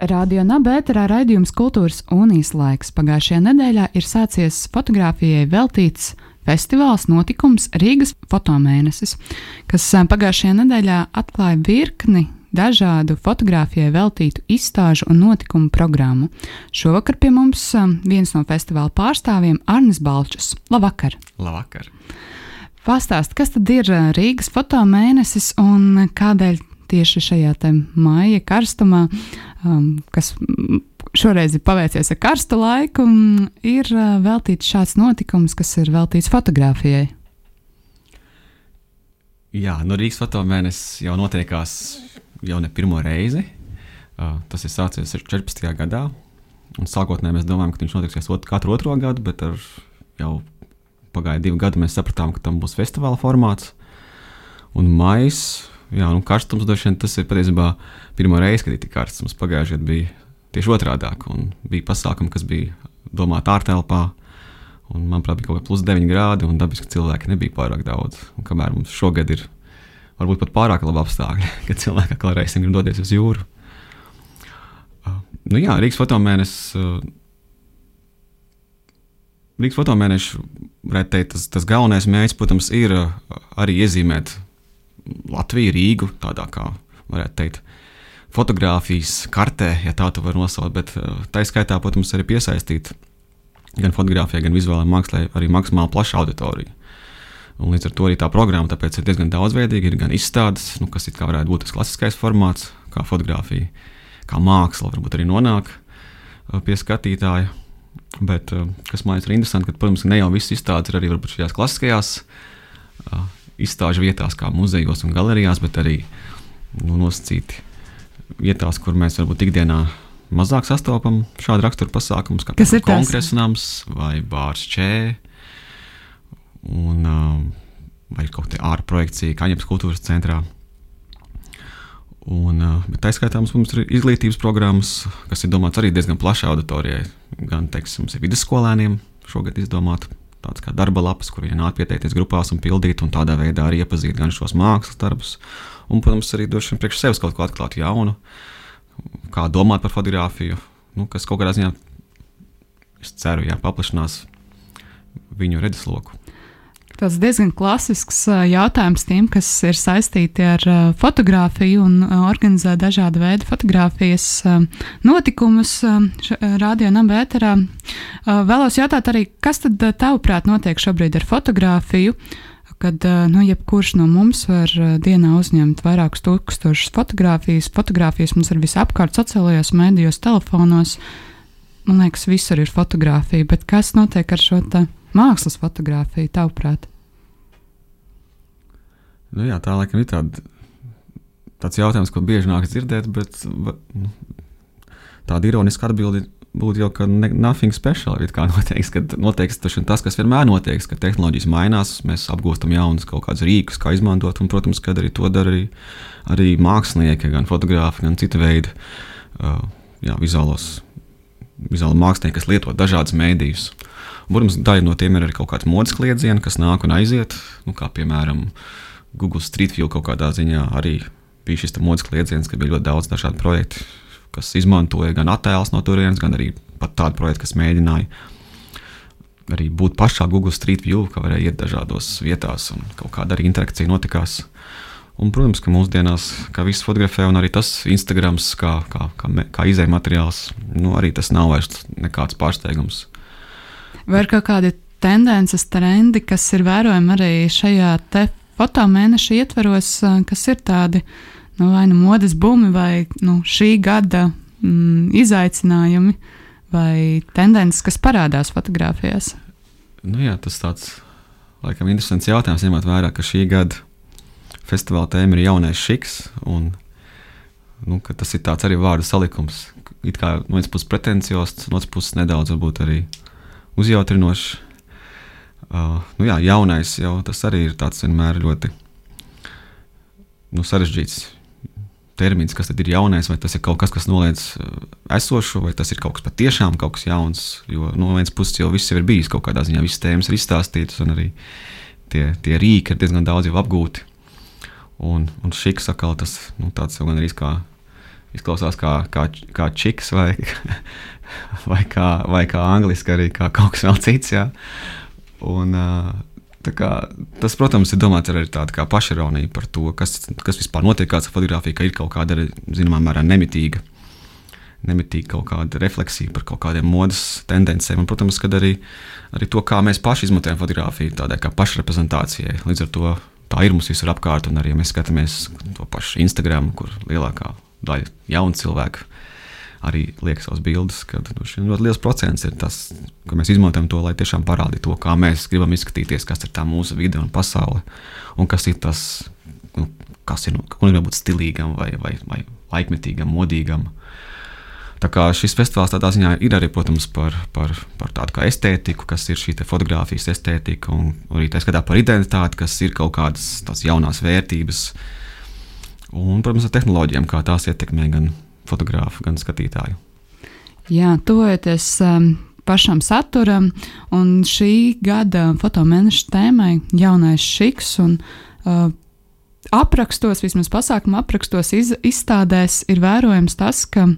Radio Nabērā raidījums Kultūras un īslaiks. Pagājušajā nedēļā ir sācies fotografijai veltīts festivāls notikums Rīgas fotomēnesis, kas eh, pagājušajā nedēļā atklāja virkni dažādu fotografijai veltītu izstāžu un notikumu programmu. Šovakar pie mums eh, viens no festivāla pārstāvjiem - Arnis Balčs. Labvakar! Labvakar! Pastāst, kas tad ir eh, Rīgas fotomēnesis un kādēļ tieši šajā māja karstumā, um, kas šoreiz ir paveicies ar karstu laiku, ir uh, veltīts šāds notikums, kas ir veltīts fotografijai. Jā, nu, Rīgas fotomēnesis jau notiekās jau ne pirmo reizi. Uh, tas ir sācies 14. gadā. Sākotnēji mēs domājām, ka viņš notiksies ot katru otro gadu, bet ar jau pagāja divi gadi, mēs sapratām, ka tam būs festivāla formāts. Un maijs jā, nu, karstums droši vien tas ir patiesībā pirmā reize, kad ir tik karsts. Mums pagājušajā gadā bija tieši otrādi. Bija pasākumi, kas bija domāti ārtelpā. Un, manuprāt, bija kaut kāda plus 9 grādi, un dabiski cilvēki nebija pārāk daudz. Un kamēr mums šogad ir varbūt pat pārāk labi apstākļi, kad cilvēki atkal reizēm grib doties uz jūru. Uh, nu jā, Rīgas fotomēnesis. Uh, Rīgas fotomēneša, varētu teikt, tas, tas galvenais mērķis, protams, ir uh, arī iezīmēt Latviju, Rīgu, tādā kā varētu teikt, fotografijas kartē, ja tā tu vari nosaukt, bet eh, tā izskaitā, protams, arī piesaistīt gan fotografijai, gan vizuālajai mākslai arī maksimāli plašu auditoriju. Un līdz ar to arī tā programma ir diezgan daudzveidīga. Ir gan izstādes, nu, kas varētu būt tas klasiskais formāts, kā fotografija, kā māksla, varbūt arī nonāk eh, pie skatītāja. Bet eh, kas man ir interesanti, ka, protams, ne jau visas izstādes ir arī šajās klasiskajās izstāžu vietās, kā muzejos un galerijās, bet arī nu, nosacīti vietās, kur mēs varbūt ikdienā mazāk sastopam šādu raksturu pasākumus, kā kongresa nams vai bārs čē. Un, uh, vai kaut kāda ārprojekcija, kā Ņemts kultūras centrā. Un, uh, bet tā skaitā mums, mums ir izglītības programmas, kas ir domāts arī diezgan plašai auditorijai. Gan, teiksim, vidusskolēniem šogad izdomāta tāds kā darba lapas, kur viņi nāk pieteikties grupās un pildīt, un tādā veidā arī iepazīt gan šos mākslas darbus, un, protams, arī vien priekš sevis kaut ko atklāt jaunu, kā domāt par fotografiju, nu, kas kaut kādā ziņā, es ceru, jā, paplašinās viņu redzesloku. Tas diezgan klasisks jautājums tiem, kas ir saistīti ar fotografiju un organizē dažādu veidu fotografijas notikumus radio nabērā. Vēlos jautāt arī, kas tad tavuprāt notiek šobrīd ar fotografiju? Kad nu, jebkurš no mums var dienā uzņemt vairākus tūkstošus fotografijas, fotografijas mums ir visapkārt, sociālajos mēdījos, telefonos. Man liekas, visur ir fotografija, bet kas notiek ar šo mākslas fotografiju, tavuprāt? Nu, jā, tā laikam ir tāda, tāds jautājums, ko bieži nāk dzirdēt, bet nu, tāda ironiska atbilde būtu jau, ka ne, nothing special. Kā noteikts, ka noteikts tas, kas vienmēr notiek, ka tehnoloģijas mainās, mēs apgūstam jaunus kaut kādus rīkus, kā izmantot, un, protams, ka arī to dara arī, arī mākslinieki, gan fotografi, gan citu veidu uh, jā, vizuālos. Vizuāli mākslinieki, kas lieto dažādas mēdījus. Protams, daļa no tiem ir arī kaut kāds modes kliedziens, kas nāk un aiziet, nu, kā piemēram uh, Google Street View kaut kādā ziņā arī bija šis modes kliedziens, ka bija ļoti daudz dažādu projektu, kas izmantoja gan attēlus no turienes, gan arī tādu projektu, kas mēģināja arī būt pašā Google Street View, ka varēja iet dažādos vietās un kaut kāda arī interakcija notikās. Un, protams, ka mūsdienās, kā viss fotografē, un arī tas Instagram, kā, kā, kā, kā izējai materiāls, nu, arī tas nav vairs nekāds pārsteigums. Vai ir kaut kādi tendences, trendi, kas ir vērojami arī šajā fotomēneša ietveros, kas ir tādi nu, vai nu modes bumi, vai nu, šī gada mm, izaicinājumi, vai tendences, kas parādās fotografijās? Nu, jā, tas tāds laikam interesants jautājums, ņemot vērā, ka šī gada festivāla tēma ir jaunais šiks. Un, nu, tas ir arī vārdu salikums. It kā no vienas puses pretenciozs, no otras puses nedaudz arī uzjautrinošs. Uh, nu jā, jaunais jau tas arī ir tāds vienmēr ļoti nu, sarežģīts termins, kas tad ir jaunais, vai tas ir kaut kas, kas noliedz esošu, vai tas ir kaut kas patiešām kaut kas jauns. Jo no vienas puses jau viss jau ir bijis kaut kādā ziņā, visas tēmas ir izstāstītas, un arī tie, tie rīki ir diezgan daudz jau apgūti. Un, un šis atkal tas nu, tāds jau gan arī kā izklausās kā, kā, kā čiks vai, vai, kā, vai kā angliski arī kā kaut kas vēl cits. Jā. Un, kā, tas, protams, ir domāts arī tāda pašironija par to, kas, kas vispār notiek ar fotografiju, ka ir kaut kāda arī, zināmā mērā, nemitīga. Nemitīgi kaut kāda refleksija par kaut kādiem modes tendencēm, un, protams, arī, arī to, kā mēs paši izmantojam fotografiju, tādai kā pašreprezentācijai. Līdz ar to tā ir mums visur apkārt, un arī ja mēs skatāmies to pašu Instagram, kur lielākā daļa jaunu cilvēku arī liek savas bildes, ka ļoti liels procents ir tas, ka mēs izmantojam to, lai tiešām parādītu to, kā mēs gribam izskatīties, kas ir tā mūsu vide un pasaule, un kas ir tas, nu, kas ir, ko gribam būt stilīgam vai, vai, vai laikmetīgam, modīgam. Tā kā šis festivāls tādā ziņā ir arī, protams, par, par, par tādu kā estētiku, kas ir šī fotografijas estētika, un arī tā skatā par identitāti, kas ir kaut kādas tās jaunās vērtības, un, protams, ar tehnoloģijām, kā tās ietekmē gan fotografu, gan skatītāju. Jā, tuvojoties um, pašam saturam, un šī gada fotomēneša tēmai - jaunais šiks. Un, uh, aprakstos, vismaz pasākuma aprakstos, iz, izstādēs ir vērojams tas, ka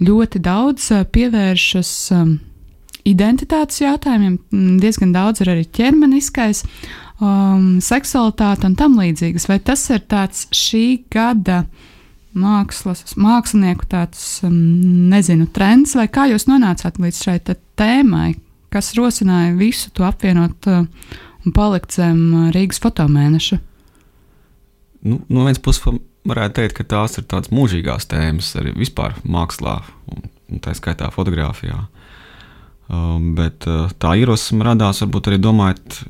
ļoti daudz uh, pievēršas um, identitātes jautājumiem, diezgan daudz ir arī ķermeniskais, um, seksualitāte un tam līdzīgas. Vai tas ir tāds šī gada uh, mākslas, mākslinieku tāds, um, nezinu, trends, vai kā jūs nonācāt līdz šai tēmai, kas rosināja visu to apvienot uh, un palikt zem uh, Rīgas fotomēneša? Nu, no vienas puses, varētu teikt, ka tās ir tādas mūžīgās tēmas arī vispār mākslā, un, un tā skaitā fotografijā. Um, bet uh, tā ierosme radās varbūt arī domājot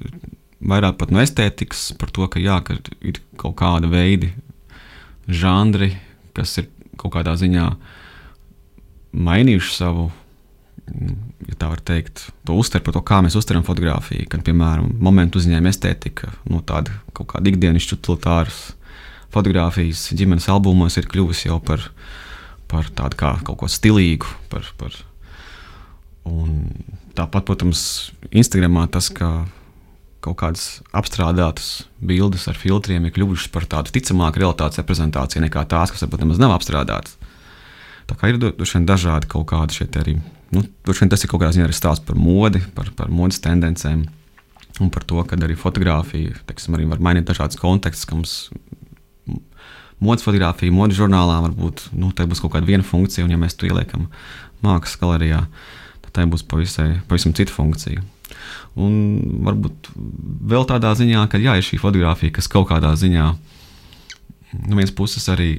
vairāk no estētikas, par to, ka, jā, ka ir kaut kāda veidi, žanri, kas ir kaut kādā ziņā mainījuši savu, ja tā var teikt, to uztveri par to, kā mēs uztveram fotografiju. Kad, piemēram, momentu uzņēma estētika, no tāda kaut kāda ikdienas utilitāras fotografijas ģimenes albumos ir kļuvusi jau par, par tādu kā kaut ko stilīgu. Par, par, tāpat, protams, Instagramā tas, ka kaut kādas apstrādātas bildes ar filtriem ir kļuvušas par tādu ticamāku realitātes reprezentāciju nekā tās, kas varbūt nemaz nav apstrādātas. Tā kā ir vien dažādi kaut kādi šeit arī. Nu, tas ir kaut kādā ziņā arī stāsts par modi, par, par modes tendencēm un par to, ka arī fotografija teiksim, arī var mainīt dažādas kontekstus, ka mums modes fotografija, modes žurnālā varbūt nu, tā būs kaut kāda viena funkcija, un ja mēs to ieliekam mākslas galerijā, tad tā būs pavisai, pavisam cita funkcija. Un varbūt vēl tādā ziņā, ka jā, ir šī fotografija, kas kaut kādā ziņā no vienas puses arī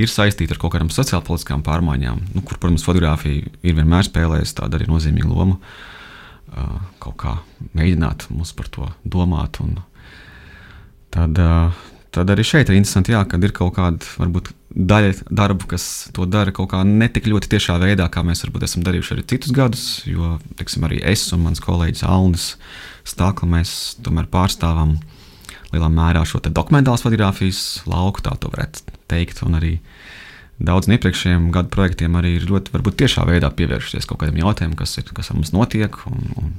ir saistīta ar kaut kādām sociālpolitiskām pārmaiņām, nu, kur, protams, fotografija ir vienmēr spēlējusi tādu arī nozīmīgu lomu. Kaut kā mēģināt mums par to domāt. Tad, tad arī šeit ir interesanti, jā, kad ir kaut kāda varbūt daļa darbu, kas to dara kaut kā ne tik ļoti tiešā veidā, kā mēs varbūt esam darījuši arī citus gadus. Jo, teiksim, arī es un mans kolēģis Alnis Stākla mēs tomēr pārstāvam lielā mērā šo dokumentālās fotografijas lauku, tā varētu teikt. Un arī daudziem iepriekšējiem gadu projektiem arī ir ļoti varbūt tiešā veidā pievēršties kaut kādiem jautājumiem, kas, ir, kas ar mums notiek. Un, un,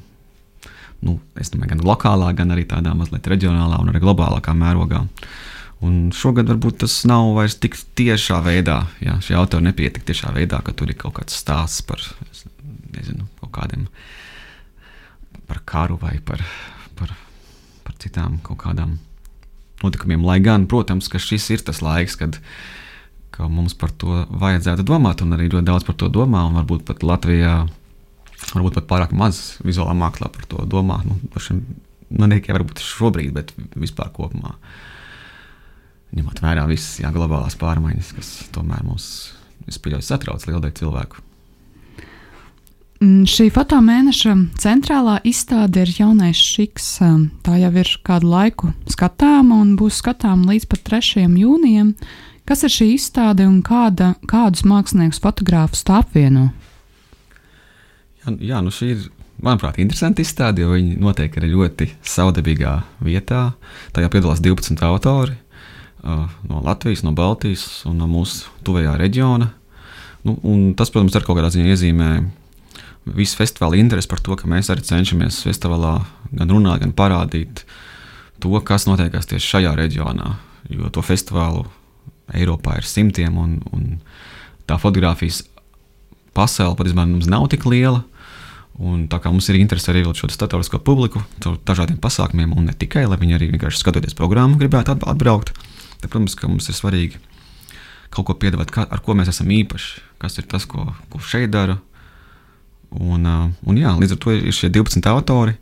nu, domāju, gan lokālā, gan arī tādā mazliet reģionālā un arī globālākā mērogā. Un šogad varbūt tas nav vairs tik tiešā veidā. Jā, šie autori nepietika tiešā veidā, ka tur ir kaut kāds stāsts par nezinu, kaut kādiem par karu vai par, par, par citām kaut kādām notikumiem. Lai gan, protams, ka šis ir tas laiks, kad mums par to vajadzētu domāt, un arī ļoti daudz par to domā, un varbūt pat Latvijā, varbūt pat pārāk maz vizuālā mākslā par to domā. Nu, šim, nu, ne tikai varbūt šobrīd, bet vispār kopumā. Ņemot vērā visas jā, globālās pārmaiņas, kas tomēr mūs pieļauj satrauc lielu daļu cilvēku. Mm, šī fotomēneša centrālā izstāde ir jaunais šiks. Tā jau ir kādu laiku skatāma un būs skatāma līdz pat 3. jūnijam. Kas ir šī izstāde un kāda, kādus māksliniekus fotogrāfus tā apvieno? Jā, jā, nu šī ir, manuprāt, interesanti izstāde, jo viņi noteikti ir ļoti saudabīgā vietā. Tajā piedalās 12 autori no Latvijas, no Baltijas un no mūsu tuvējā reģiona. Nu, tas, protams, ar kaut kādā ziņā iezīmē visu festivāla interesi par to, ka mēs arī cenšamies festivālā gan runāt, gan parādīt to, kas notiekās tieši šajā reģionā. Jo to festivālu Eiropā ir simtiem, un, un tā fotografijas pasaule patiesībā mums nav tik liela. Un tā kā mums ir interese arī šo starptautisko publiku caur dažādiem pasākumiem, un ne tikai, lai viņi arī vienkārši skatoties programmu, gribētu atbraukt, tad, protams, mums ir svarīgi kaut ko piedāvāt, kā, ar ko mēs esam īpaši, kas ir tas, ko, ko šeit dara. Un, un jā, līdz ar to ir šie 12 autori,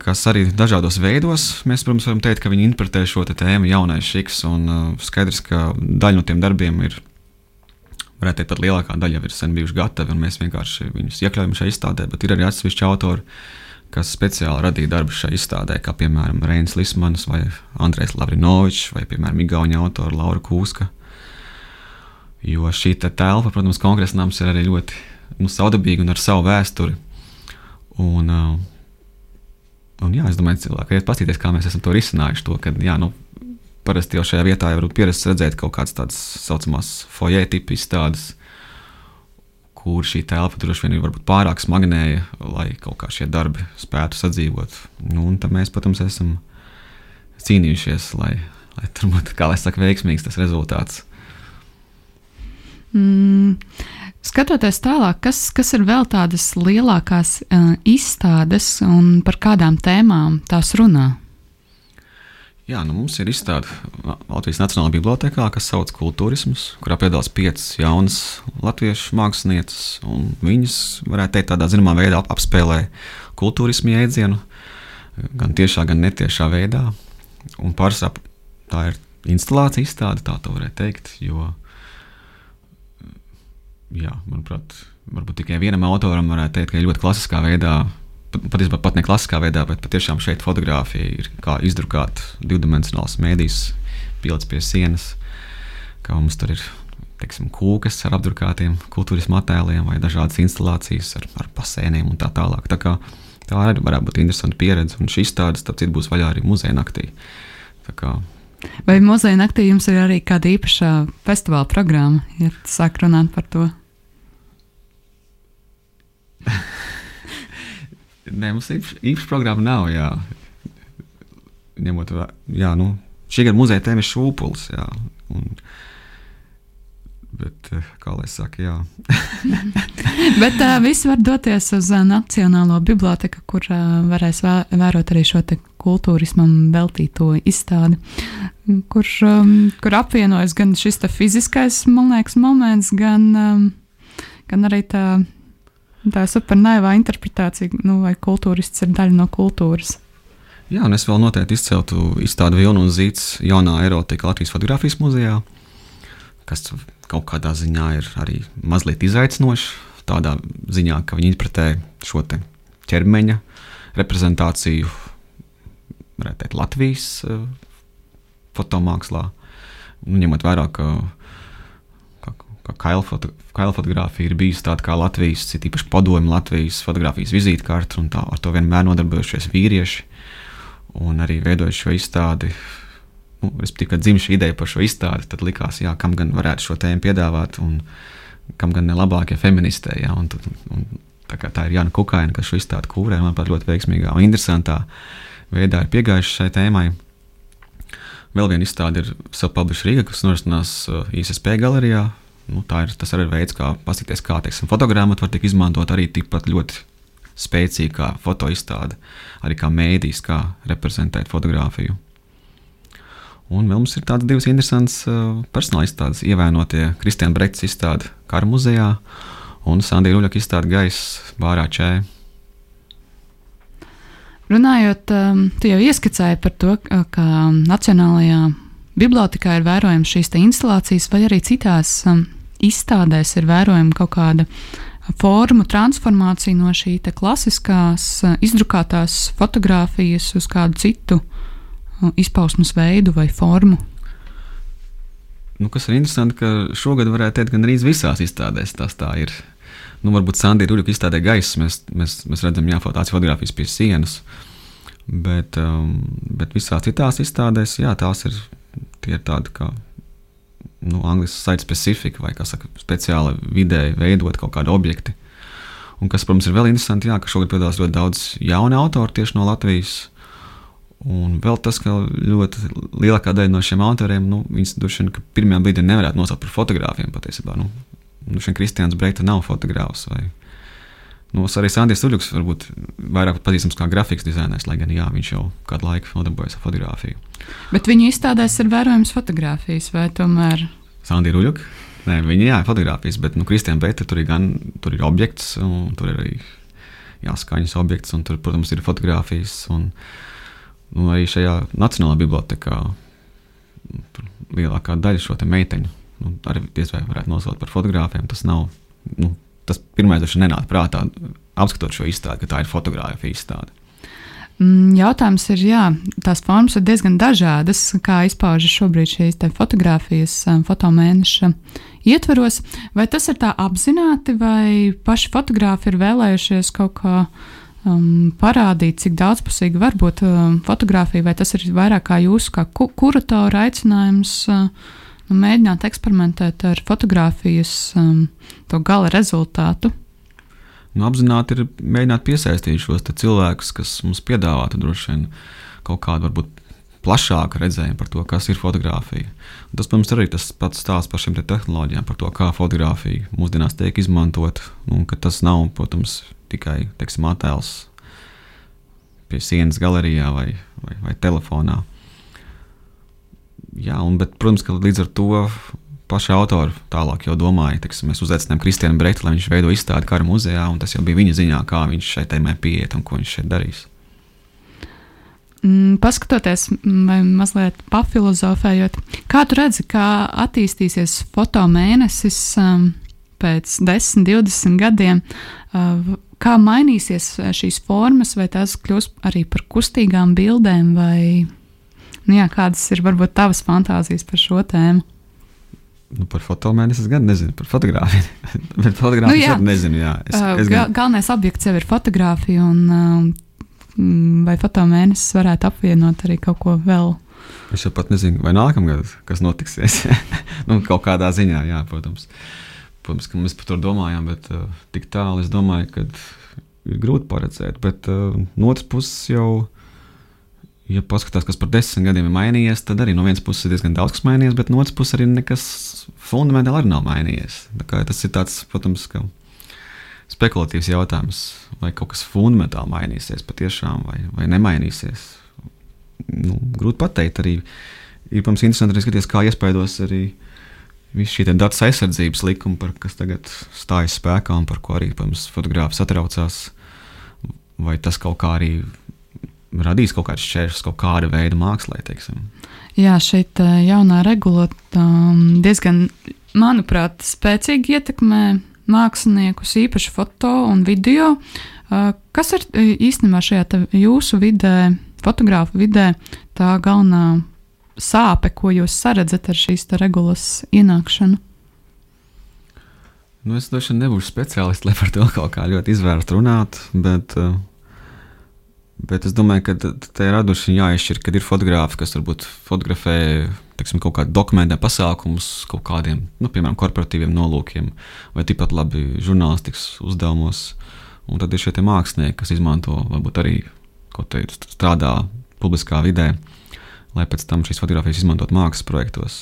kas arī dažādos veidos, mēs, protams, varam teikt, ka viņi interpretē šo tēmu jaunais šiks, un skaidrs, ka daļa no tiem darbiem ir varētu teikt, pat lielākā daļa jau ir sen bijuši gatavi, un mēs vienkārši viņus iekļaujam šajā izstādē. Bet ir arī atsevišķi autori, kas speciāli radīja darbu šajā izstādē, kā piemēram Reinis Lismans, vai Andrejs Lavrinovičs, vai piemēram Igaunija autora Laura Kūska. Jo šī te telpa, protams, kongresa nams ir arī ļoti nu, saudabīga un ar savu vēsturi. Un, uh, un jā, es domāju, cilvēki iet paskatīties, kā mēs esam to risinājuši. To, kad, jā, nu, parasti jau šajā vietā jau ir pierasts redzēt kaut kādas tādas saucamās foyer tipu izstādes, kur šī telpa droši vien ir pārāk smagnēja, lai kaut kā šie darbi spētu sadzīvot. Nu, un tad mēs, protams, esam cīnījušies, lai, lai tur būtu, kā lai saka, veiksmīgs tas rezultāts. Mm. Skatoties tālāk, kas, kas ir vēl tādas lielākās uh, izstādes un par kādām tēmām tās runā? Jā, nu mums ir izstāde Latvijas Nacionālajā bibliotekā, kas sauc Kultūrisms, kurā piedalās piecas jaunas latviešu mākslinieces. Viņas, varētu teikt, tādā zināmā veidā apspēlē kultūrismu jēdzienu, gan tiešā, gan netiešā veidā. Un pārsvarā tā ir instalācija izstāde, tā to varētu teikt. Jo, jā, manuprāt, varbūt tikai vienam autoram varētu teikt, ka ļoti klasiskā veidā patiesībā pat ne klasiskā veidā, bet patiešām šeit fotografija ir kā izdrukāta divdimensionāls mēdījis, pilns pie sienas. Kā mums tur ir teiksim, kūkas ar apdrukātiem kultūras attēliem vai dažādas instalācijas ar, ar basēniem un tā tālāk. Tā, kā, tā arī varētu būt interesanta pieredze, un šī izstāde, starp citu, būs vaļā arī muzeja naktī. Vai muzeja naktī jums ir arī kāda īpaša festivāla programma, ja sāk runāt par to? Nē, mums īpaši, īpaši programma nav. Jā. Ņemot vērā, jā, nu, šī gada muzeja tēma ir šūpulis. Jā, un, Bet, eh, kā lai saka, jā. Bet uh, visi var doties uz uh, Nacionālo biblioteku, kur uh, varēs vē, vērot arī šo kultūrismam veltīto izstādi, kur, um, kur apvienojas gan šis fiziskais, man liekas, moments, gan, um, gan arī tā Tā ir supernaivā interpretācija, nu, vai kultūrists ir daļa no kultūras. Jā, un es vēl noteikti izceltu izstādi Vilnu un Zīts jaunā erotika Latvijas fotografijas muzejā, kas kaut kādā ziņā ir arī mazliet izaicinošs. Tādā ziņā, ka viņi interpretē šo ķermeņa reprezentāciju, varētu teikt, Latvijas uh, fotomākslā. Ņemot vērā, ka ka kaila fotografija ir bijusi tāda kā Latvijas, ir īpaši padomju Latvijas fotografijas vizītkārta, un tā, ar to vienmēr nodarbojušies vīrieši. Un arī veidojot šo izstādi, nu, respektīvi, kad dzimta šī ideja par šo izstādi, tad likās, jā, kam gan varētu šo tēmu piedāvāt, un kam gan ne labākie feministē. Jā, un, un, tā, tā ir Jāna Kukaina, kas šo izstādi kūrē, manuprāt, ļoti veiksmīgā un interesantā veidā ir piegājuši šai tēmai. Vēl viena izstāde ir Self-Publish Riga, kas norisinās uh, ISP galerijā nu, ir, tas arī ir veids, kā paskatīties, kā teiksim, fotogramma var tikt izmantot arī tikpat ļoti spēcīgi kā fotoizstāde, arī kā mēdījis, kā reprezentēt fotografiju. Un vēl mums ir tādas divas interesantas uh, personāla izstādes, ievainotie Kristiāna Brekts izstāde Kara muzejā un Sandija Ruļaka izstāde Gaisa Bārā Čē. Runājot, um, tu jau ieskicēji par to, ka Nacionālajā bibliotekā ir vērojams šīs instalācijas, vai arī citās um, izstādēs ir vērojama kaut kāda formu transformācija no šī klasiskās uh, izdrukātās fotografijas uz kādu citu uh, izpausmes veidu vai formu. Nu, kas ir interesanti, ka šogad varētu teikt, ka arī visās izstādēs tas tā ir. Nu, varbūt Sandra Rūļa izstādē gaisa, mēs, mēs, mēs redzam, jā, tādas fotogrāfijas pie sienas. Bet, um, bet visās citās izstādēs, jā, tās ir tie ir tādi kā nu, angļuiski site specifika vai saka, speciāli vidēji veidot kaut kādi objekti. Un kas, protams, ir vēl interesanti, jā, ka šogad piedalās ļoti daudz jaunu autoru tieši no Latvijas. Un vēl tas, ka ļoti lielākā daļa no šiem autoriem, nu, viņas droši vien pirmajā brīdī nevarētu nosaukt par fotogrāfiem patiesībā. Nu, nu, šeit Kristians Breita nav fotogrāfs. Vai, nu, arī Sandrs Uļuks varbūt vairāk pazīstams kā grafikas dizainers, lai gan jā, viņš jau kādu laiku nodarbojas ar fotografiju. Bet viņa izstādēs ir vērojams fotografijas vai tomēr? Sandra Uļuka. Nē, viņa jā, fotografijas, bet nu, Kristiāna Beita tur ir gan tur ir objekts, un tur ir arī jāskaņas objekts, un tur, protams, ir fotografijas. Un, nu, arī šajā Nacionālajā bibliotekā lielākā daļa šo meiteņu nu, arī diez vai varētu nosaukt par fotogrāfiem. Tas nav nu, tas pirmais, kas nenāk prātā, apskatot šo izstādi, ka tā ir fotografija izstāde. Mm, jautājums ir, jā, tās formas ir diezgan dažādas, kā izpaužas šobrīd šīs fotografijas, um, fotomēneša ietveros. Vai tas ir tā apzināti, vai paši fotografi ir vēlējušies kaut kā um, parādīt, cik daudzpusīgi var būt um, fotografija, vai tas ir vairāk kā jūsu kā ku kuratora aicinājums? Uh, nu, mēģināt eksperimentēt ar fotografijas um, gala rezultātu nu, apzināti ir mēģināt piesaistīt šos cilvēkus, kas mums piedāvātu droši vien kaut kādu varbūt plašāku redzējumu par to, kas ir fotografija. Un tas, protams, arī tas pats stāsts par šīm te tehnoloģijām, par to, kā fotografija mūsdienās tiek izmantot. Un ka tas nav, protams, tikai teiksim, attēls pie sienas galerijā vai, vai, vai telefonā. Jā, un, bet, protams, ka līdz ar to paši autori tālāk jau domāja, ka mēs uzaicinām Kristiānu Breitu, lai viņš veido izstādi kara muzejā, un tas jau bija viņa ziņā, kā viņš šai tēmai pieiet un ko viņš šeit darīs. Mm, paskatoties, vai mazliet pafilozofējot, kā tu redzi, kā attīstīsies fotomēnesis um, pēc 10, 20 gadiem, uh, kā mainīsies šīs formas, vai tās kļūs arī par kustīgām bildēm, vai nu jā, kādas ir varbūt tavas fantāzijas par šo tēmu? Nu, par fotomēnesi es gan nezinu, par fotografiju. Bet fotografiju nu, arī nezinu. Jā. Es, uh, es gan... Galvenais objekts jau ir fotografija, un uh, vai fotomēnesis varētu apvienot arī kaut ko vēl? Es jau pat nezinu, vai nākamgad kas notiksies. nu, kaut kādā ziņā, jā, protams. Protams, ka mēs par to domājām, bet uh, tik tālu es domāju, ka ir grūti paredzēt. Bet uh, no otras puses jau ja paskatās, kas par desmit gadiem ir mainījies, tad arī no vienas puses ir diezgan daudz kas mainījies, bet no otras puses arī nekas fundamentāli arī nav mainījies. Tas ir tāds, protams, spekulatīvs jautājums, vai kaut kas fundamentāli mainīsies patiešām vai, vai nemainīsies. Nu, grūti pateikt. Arī ir protams, interesanti arī skatīties, kā iespaidos arī viss šī datu aizsardzības likuma, par, kas tagad stājas spēkā un par ko arī fotogrāfs atraucās. Vai tas kaut kā arī radīs kaut kādas šķēršļus, kaut kāda veida mākslā. Jā, šeit eh, jaunā regula um, diezgan, manuprāt, spēcīgi ietekmē māksliniekus, īpaši foto un video. Uh, kas ir eh, īstenībā šajā jūsu vidē, fotogrāfu vidē, tā galvenā sāpe, ko jūs saredzat ar šīs regulas ienākšanu? Nu, es droši vien nebūšu speciālists, lai par to kaut kā ļoti izvērstu runāt, bet uh, Bet es domāju, ka te ir raduši jāizšķir, kad ir fotografi, kas varbūt fotografē teksim, kaut kādu dokumentu pasākumus, kaut kādiem, nu, piemēram, korporatīviem nolūkiem, vai tikpat labi žurnālistikas uzdevumos. Un tad ir šie mākslinieki, kas izmanto, varbūt arī teikt, strādā publiskā vidē, lai pēc tam šīs fotogrāfijas izmantot mākslas projektos.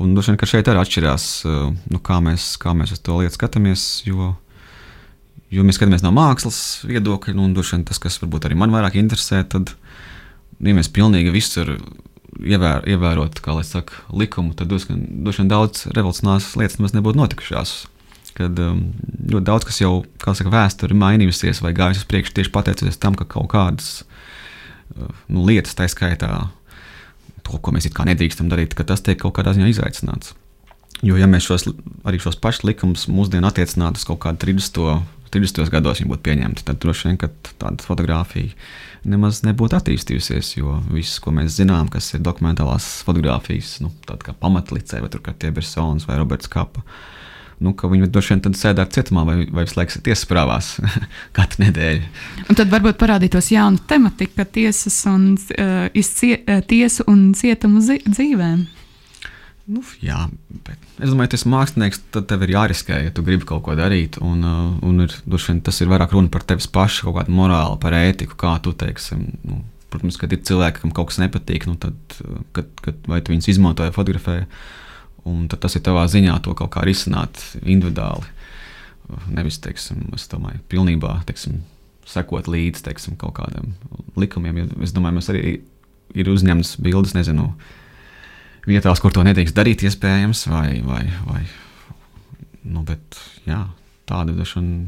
Un droši vien, ka šeit arī atšķirās, nu, kā, mēs, kā mēs uz to lietu skatāmies. Jo Jo mēs skatāmies no mākslas viedokļa, nu, un vien, tas, kas varbūt arī man vairāk interesē, tad, nu, ja mēs pilnīgi visur ievēr, ievērot, kā lai saka, likumu, tad droši vien daudz revolucionāras lietas nemaz nebūtu notikušās. Kad um, ļoti daudz kas jau, kā saka, vēsture ir mainījusies vai gājusi uz priekšu tieši pateicoties tam, ka kaut kādas uh, nu, lietas, tā skaitā, to, ko mēs it kā nedrīkstam darīt, ka tas tiek kaut kādā ziņā izaicināts. Jo, ja mēs šos, arī šos pašus likumus mūsdienās attiecinātu uz kaut kādu 30. 30. gados viņi būtu pieņemti, tad droši vien tāda fotografija nemaz nebūtu attīstījusies. Jo viss, ko mēs zinām, kas ir dokumentālās fotografijas, nu, tāda kā pamatlicē, vai Tiebersons vai Roberts Kapa. Nu, viņi droši vien sēdētu cietumā vai, vai visu laiku tiesas prāvās katru nedēļu. Un tad varbūt parādītos jauna tematika, tiesas un, uh, izcie, uh, tiesu un cietumu dzīvēm. Nu, jā, bet es domāju, ka tas mākslinieks tad tev ir jāriskē, ja tu gribi kaut ko darīt. Un, uh, un ir, vien, tas ir vairāk runa par tevis pašu, kaut kādu morāli, par ētiku, kā tu teiksi. Nu, protams, kad ir cilvēki, kam kaut kas nepatīk, nu tad, uh, kad, kad vai tu viņus izmanto vai fotografē. Un tas ir tavā ziņā to kaut kā risināt individuāli. Nevis, teiksim, es domāju, pilnībā teiksim, sekot līdzi teiksim, kaut kādiem likumiem. Es domāju, mēs arī ir uzņemts bildes, nezinu, vietās, kur to nedrīkst darīt, iespējams, vai, vai, vai nu, bet, jā, tāda došana.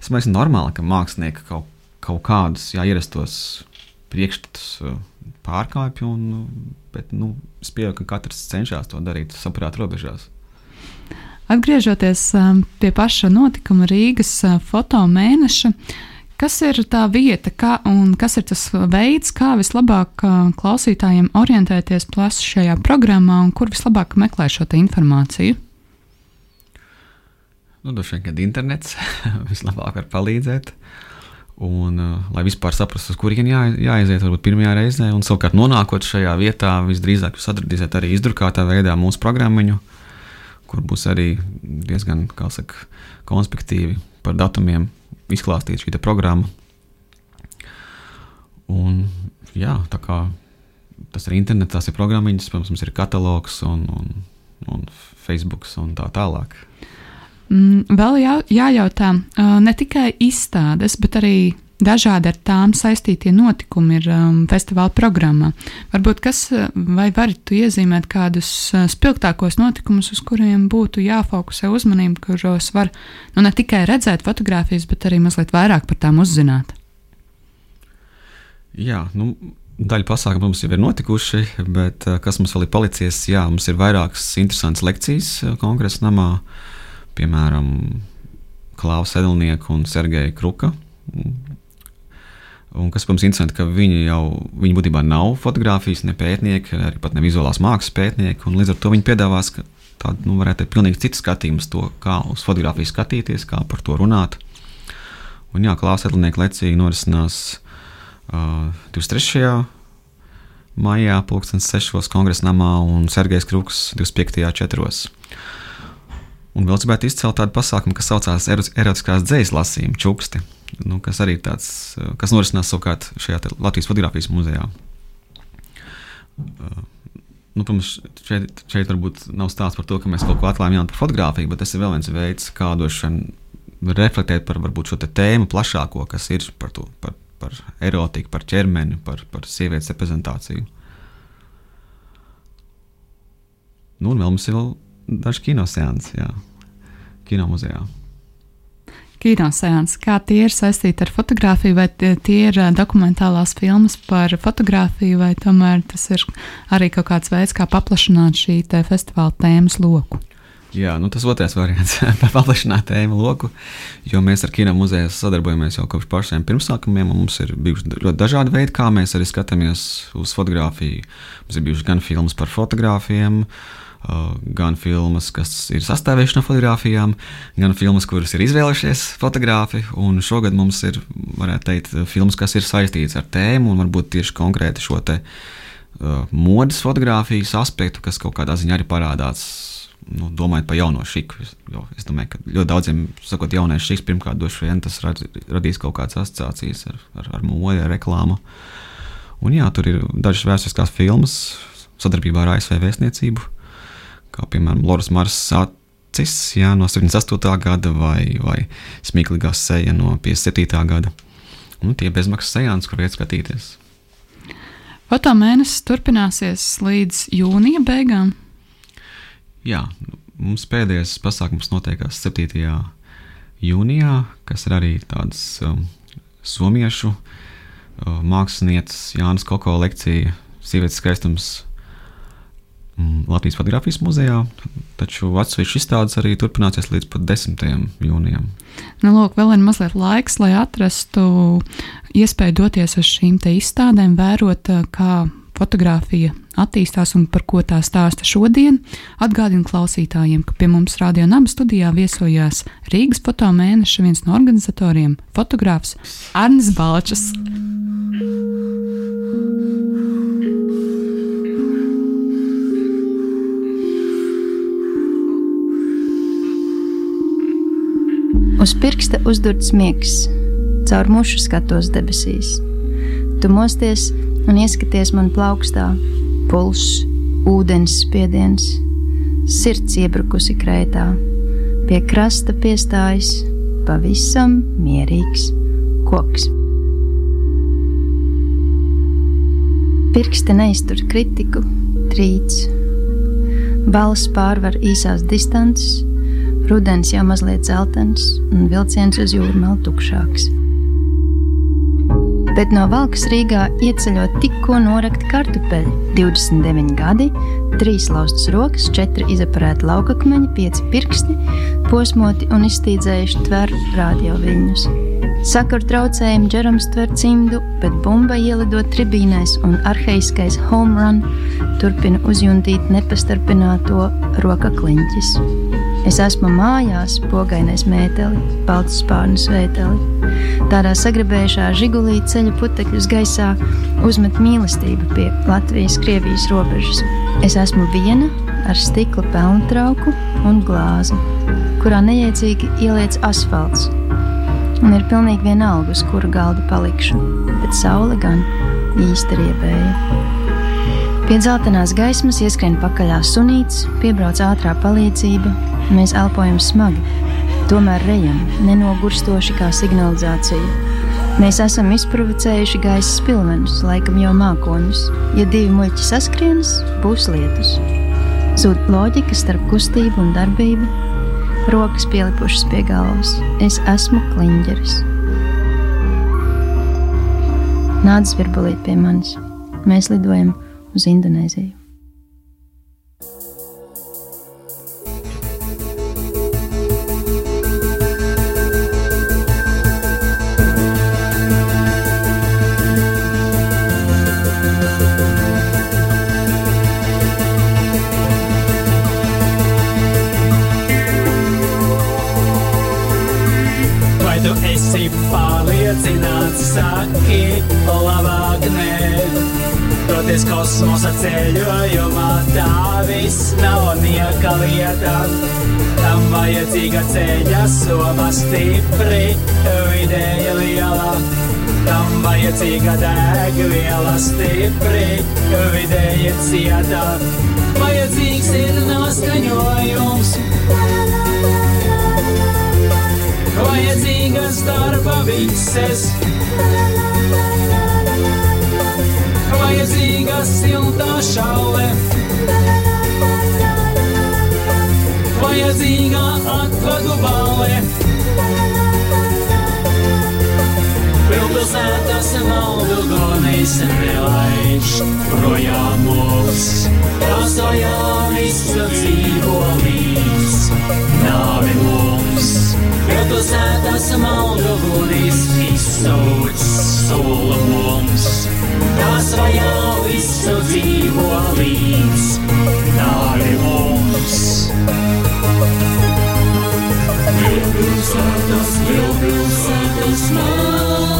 Es domāju, ka normāli, ka mākslinieki kaut, kaut kādus jā, ierastos priekšstatus pārkāpj, un, bet nu, es pieņemu, ka katrs cenšas to darīt saprāta robežās. Atgriežoties pie paša notikuma Rīgas fotomēneša, kas ir tā vieta kā, un kas ir tas veids, kā vislabāk klausītājiem orientēties plaši šajā programmā un kur vislabāk meklēt šo informāciju? Nu, Droši vien, kad internets vislabāk var palīdzēt. Un, uh, lai vispār saprastu, uz kurien jā, jāaiziet, varbūt pirmajā reizē, un savukārt nonākot šajā vietā, visdrīzāk jūs atradīsiet arī izdrukātā veidā mūsu programmu, kur būs arī diezgan saka, konspektīvi par datumiem izklāstīta šī programma. Un, jā, tā kā tas ir internets, tās ir programmas, protams, mums ir katalogs un, un, un Facebook un tā tālāk. Mm, vēl jā, jājautā, ne tikai izstādes, bet arī dažādi ar tām saistītie notikumi ir um, festivāla programmā. Varbūt kas, vai varat iezīmēt kādus spilgtākos notikumus, uz kuriem būtu jāfokusē uzmanība, kuros var nu, ne tikai redzēt fotogrāfijas, bet arī mazliet vairāk par tām uzzināt? Jā, nu, daļa pasākumu mums jau ir notikuši, bet kas mums vēl ir palicis, jā, mums ir vairākas interesantas lekcijas kongresa namā. Uh, piemēram, Klaus Edelnieka un Sergeja Kruka. Un kas, protams, ir interesanti, ka viņi jau viņi būtībā nav fotografijas, ne pētnieki, arī pat ne vizuālās mākslas pētnieki. Līdz ar to viņi piedāvās tādu, nu, varētu teikt, pilnīgi citu skatījumu to, kā uz fotografiju skatīties, kā par to runāt. Un jā, Klaus Edelnieka lekcija norisinās uh, 23. maijā, 2006. kongresa namā un Sergejs Kruks 25. 4. Un vēl gribētu izcelt tādu pasākumu, kas saucās erotiskās dzīslas lasījuma čuksti, nu, kas arī tāds, kas norisinās savukārt šajā Latvijas fotografijas muzejā. Uh, nu, protams, šeit, šeit varbūt nav stāsts par to, ka mēs kaut ko atklājam jaunu par fotografiju, bet tas ir vēl viens veids, kā došana reflektēt par varbūt, šo tēmu plašāko, kas ir par, to, par, par erotiku, par ķermeni, par, par sievietes reprezentāciju. Nu, un vēl mums ir vēl daži kinoseansi, jā, kino muzejā. Kinoseansi, kā tie ir saistīti ar fotografiju, vai tie ir dokumentālās filmas par fotografiju, vai tomēr tas ir arī kaut kāds veids, kā paplašināt šī festivāla tēmas loku? Jā, nu tas otrais variants - paplašināt tēmu loku, jo mēs ar kino muzeju sadarbojamies jau kopš pašiem pirmsākumiem. Mums ir bijuši ļoti dažādi veidi, kā mēs arī skatāmies uz fotografiju. Mums ir bijušas gan filmas par fotografiem, Uh, gan filmas, kas ir sastāvējušas no fotografijām, gan filmas, kuras ir izvēlējušies fotografi. Šogad mums ir, varētu teikt, filmas, kas ir saistītas ar tēmu un varbūt tieši konkrēti šo te, uh, modes fotografijas aspektu, kas kaut kādā ziņā arī parādās. Nu, domājot par jauno šiku, jo es domāju, ka ļoti daudziem, sakot, jaunais šiks, pirmkārt, vien, tas rad, radīs kaut kādas asociācijas ar, ar, ar modi, ar reklāmu. Un jā, tur ir dažas vēsturiskās filmas sadarbībā ar ASV vēstniecību kā piemēram Loras Marsas acis jā, no 78. gada vai, vai Smieklīgā seja no 57. gada. Un tie bezmaksas sejāns, kur iet skatīties. Foto mēnesis turpināsies līdz jūnija beigām. Jā, mums pēdējais pasākums notiekās 7. jūnijā, kas ir arī tāds um, somiešu uh, mākslinieces Jānis Koko lekcija Sievietes skaistums Latvijas fotografijas muzejā, taču atsevišķi izstādes arī turpināsies līdz 10. jūnijam. Nu, lūk, vēl ir mazliet laiks, lai atrastu iespēju doties uz šīm izstādēm, vērot, eh, kā fotografija attīstās un par ko tā stāsta šodien. Atgādinu klausītājiem, ka pie mums Rādio Naba studijā viesojās Rīgas fotomēneša viens no organizatoriem - fotogrāfs Arnis Balčs. Uz pirksta uzdurts miegs, caur mušu skatos debesīs. Tu mosties un ieskaties man plaukstā, pulss, ūdens spiediens, sirds iebrukusi krētā, pie krasta piestājas pavisam mierīgs koks. Pirksti neiztur kritiku, trīc, balss pārvar īsās distances, rudens jau mazliet zeltains un vilciens uz jūrmālu tukšāks bet no Valkas Rīgā ieceļot tikko norakti kartupeļi, 29 gadi, 3 laustas rokas, 4 izaparēti laukakmeņi, 5 pirksti, posmoti un iztīdzējuši tver radio viļņus. Sakaru traucējumi Džerams tver cimdu, bet bumba ielidot tribīnēs un arheiskais home run turpina uzjuntīt nepastarpināto rokakliņķis. Es esmu mājās, pogainais mēteli, balts spārnu svēteli. Tādā sagrabējušā žigulī ceļu putekļus gaisā uzmet mīlestību pie Latvijas-Krievijas robežas. Es esmu viena ar stikla pelnu trauku un glāzi, kurā neiedzīgi ieliec asfalts. Un ir pilnīgi vienalga, uz kura galda palikšu, bet saule gan īsti riebēja. Pie dzeltenās gaismas ieskrien pakaļā sunīts, piebrauc ātrā palīdzība, Mēs elpojam smagi, tomēr rejam, nenogurstoši kā signalizācija. Mēs esam izprovocējuši gaisa spilvenus, laikam jau mākoņus. Ja divi muļķi saskrienas, būs lietus. Zūd loģika starp kustību un darbību, rokas pielipušas pie galvas. Es esmu kliņģeris. Nāc virbulīt pie manis. Mēs lidojam uz Indonēziju. Stipri, vidēja liela. Tam vajadzīga degviela stipri, vidēja cieta. Vajadzīgs ir noskaņojums. Vajadzīgas darba vises vajadzīga silta šaule. Vajadzīga atvadu balē. Maldu gonis nelaiž projām mūs. Pasājā visu dzīvo līdz nāvi mums. Pilsētas maldu gonis izsauc sula mums. Tas vajā visu dzīvo līdz nāvi mums. Pilsētas, pilsētas, malnūgunis.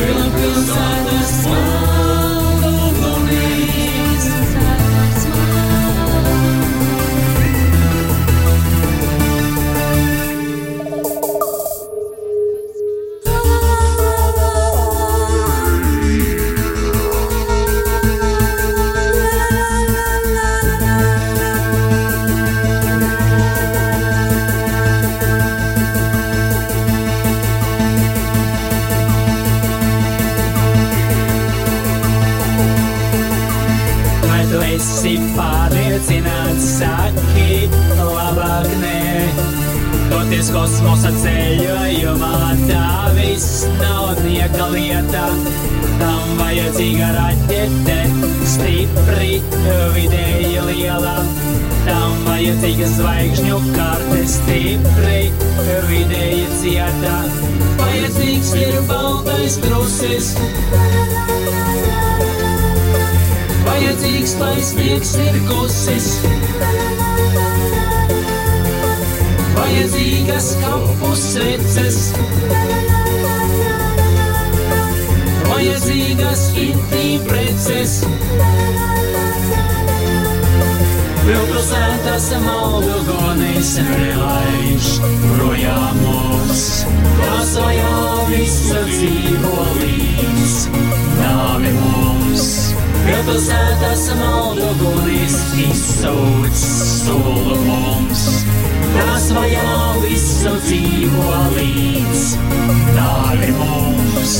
cieta. Vajadzīgs ir baltais krusis vajadzīgs, lai sniegs ir kusis. Vajadzīgas kapu sveces, vajadzīgas intīm preces. Pilsētas maldu gonis nelaiž projām mums, tas vajā visa dzīvo līdz nāvi mums. Pilsētas maldu gonis izsauc solu mums, tas vajā visu dzīvo līdz nāvi mums.